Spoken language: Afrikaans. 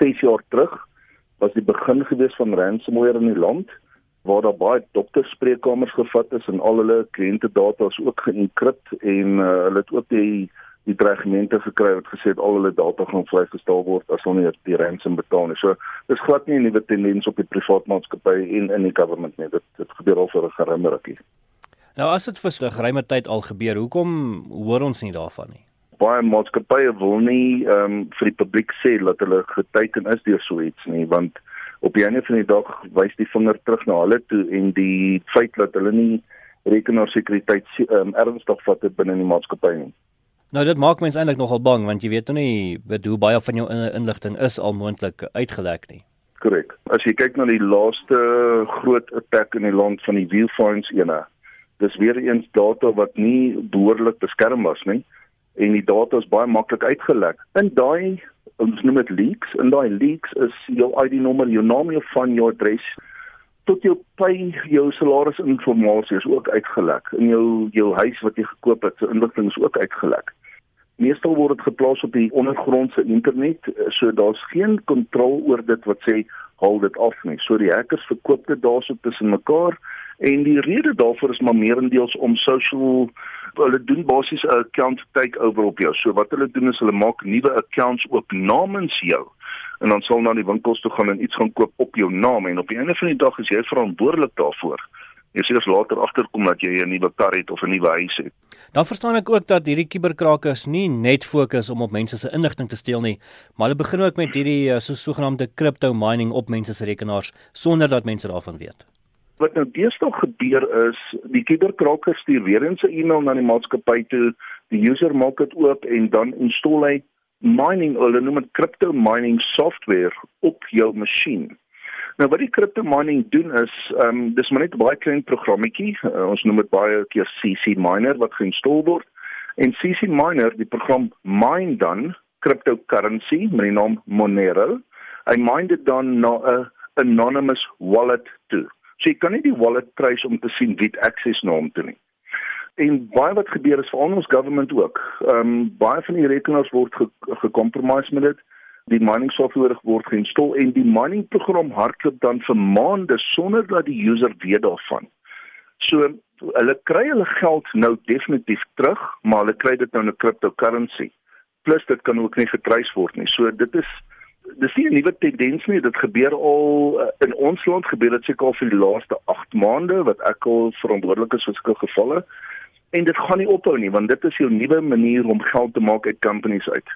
6 jaar terug was die begin gewees van ransomware in die land waar daar baie dokterspreekkamers gevat is en al hulle kliënte data is ook geenkript en uh, hulle het ook die die dreigemente gekry wat gesê het al hulle data gaan vrygestel word as hulle nie die ransom betaal nie. So dis glad nie 'n nuwe tendens op die privaat maatskappy en in die government nie. Dit dit gebeur al vir 'n geruime rukkie. Nou as dit vir 'n geruime tyd al gebeur, hoekom hoor ons nie daarvan nie? Baie maatskappye wil nie ehm um, vir die publiek sê dat hulle geteken is deur so iets nie, want op die einde van die dag wys die vinger terug na hulle toe en die feit dat hulle nie rekenaarsekuriteit ehm um, ernstig vat binne die maatskappy nie. Nou dit maak mense eintlik nogal bang want jy weet nou nie weet hoe baie van jou inligting is al moontlik uitgelek nie. Korrek. As jy kyk na die laaste groot attack in die land van die Viewfinds ene, dis weer eens data wat nie behoorlik beskerm was nie en die data is baie maklik uitgelek. In daai ons noem dit leaks, en daai leaks is jou ID-nommer, jou naam, jou van jou adres tot jou pay, jou salarisinligting is ook uitgelek. In jou jou huis wat jy gekoop het, se inligting is ook uitgelek meestal word dit geplaas op die ondergrondse internet so daar's geen kontrole oor dit wat sê haal dit af nie so die hackers verkoop dit daarso tussen mekaar en die rede daarvoor is maar meerendeels om social hulle doen basies 'n account takeover op jou so wat hulle doen is hulle maak nuwe accounts oop namens jou en dan sal na die winkels toe gaan en iets gaan koop op jou naam en op die einde van die dag is jy verantwoordelik daarvoor jy sê as later agterkom dat jy 'n nuwe kar het of 'n nuwe huis het. Dan verstaan ek ook dat hierdie kuberkrakers nie net fokus om op mense se inligting te steel nie, maar hulle begin ook met hierdie eh, so sogenaamde crypto mining op mense se rekenaars sonder dat mense daarvan weet. Wat nou deesdae gebeur is, die kuberkrakers stuur weer eens 'n e-mail na die maatskappy toe, die user maak dit oop en dan install hy mining, hulle noem dit crypto mining software op jou masjien. Nou wat die crypto mining doen is, ehm um, dis maar net 'n baie klein programmetjie. Uh, ons noem dit baie keer CC miner wat geïnstalleer word. En CC miner, die program mine dan cryptocurrency met die naam Monero. Hy mine dit dan na 'n anonymous wallet toe. So jy kan nie die wallet trace om te sien wie access na hom toe nie. En baie wat gebeur is vir ons government ook. Ehm um, baie van die rekenaars word gecompromise ge met dit die mining software word geïnstalleer en die mining program hardloop dan vir maande sonder dat die user weet daarvan. So hulle kry hulle geld nou definitief terug, maar hulle kry dit nou in 'n cryptocurrency. Plus dit kan ook nie getrys word nie. So dit is dis nie 'n nuwe tendens nie. Dit gebeur al uh, in ons land gebeur dit seker al vir die laaste 8 maande wat ek al verantwoordelik is vir sulke gevalle. En dit gaan nie ophou nie want dit is 'n nuwe manier om geld te maak uit companies uit.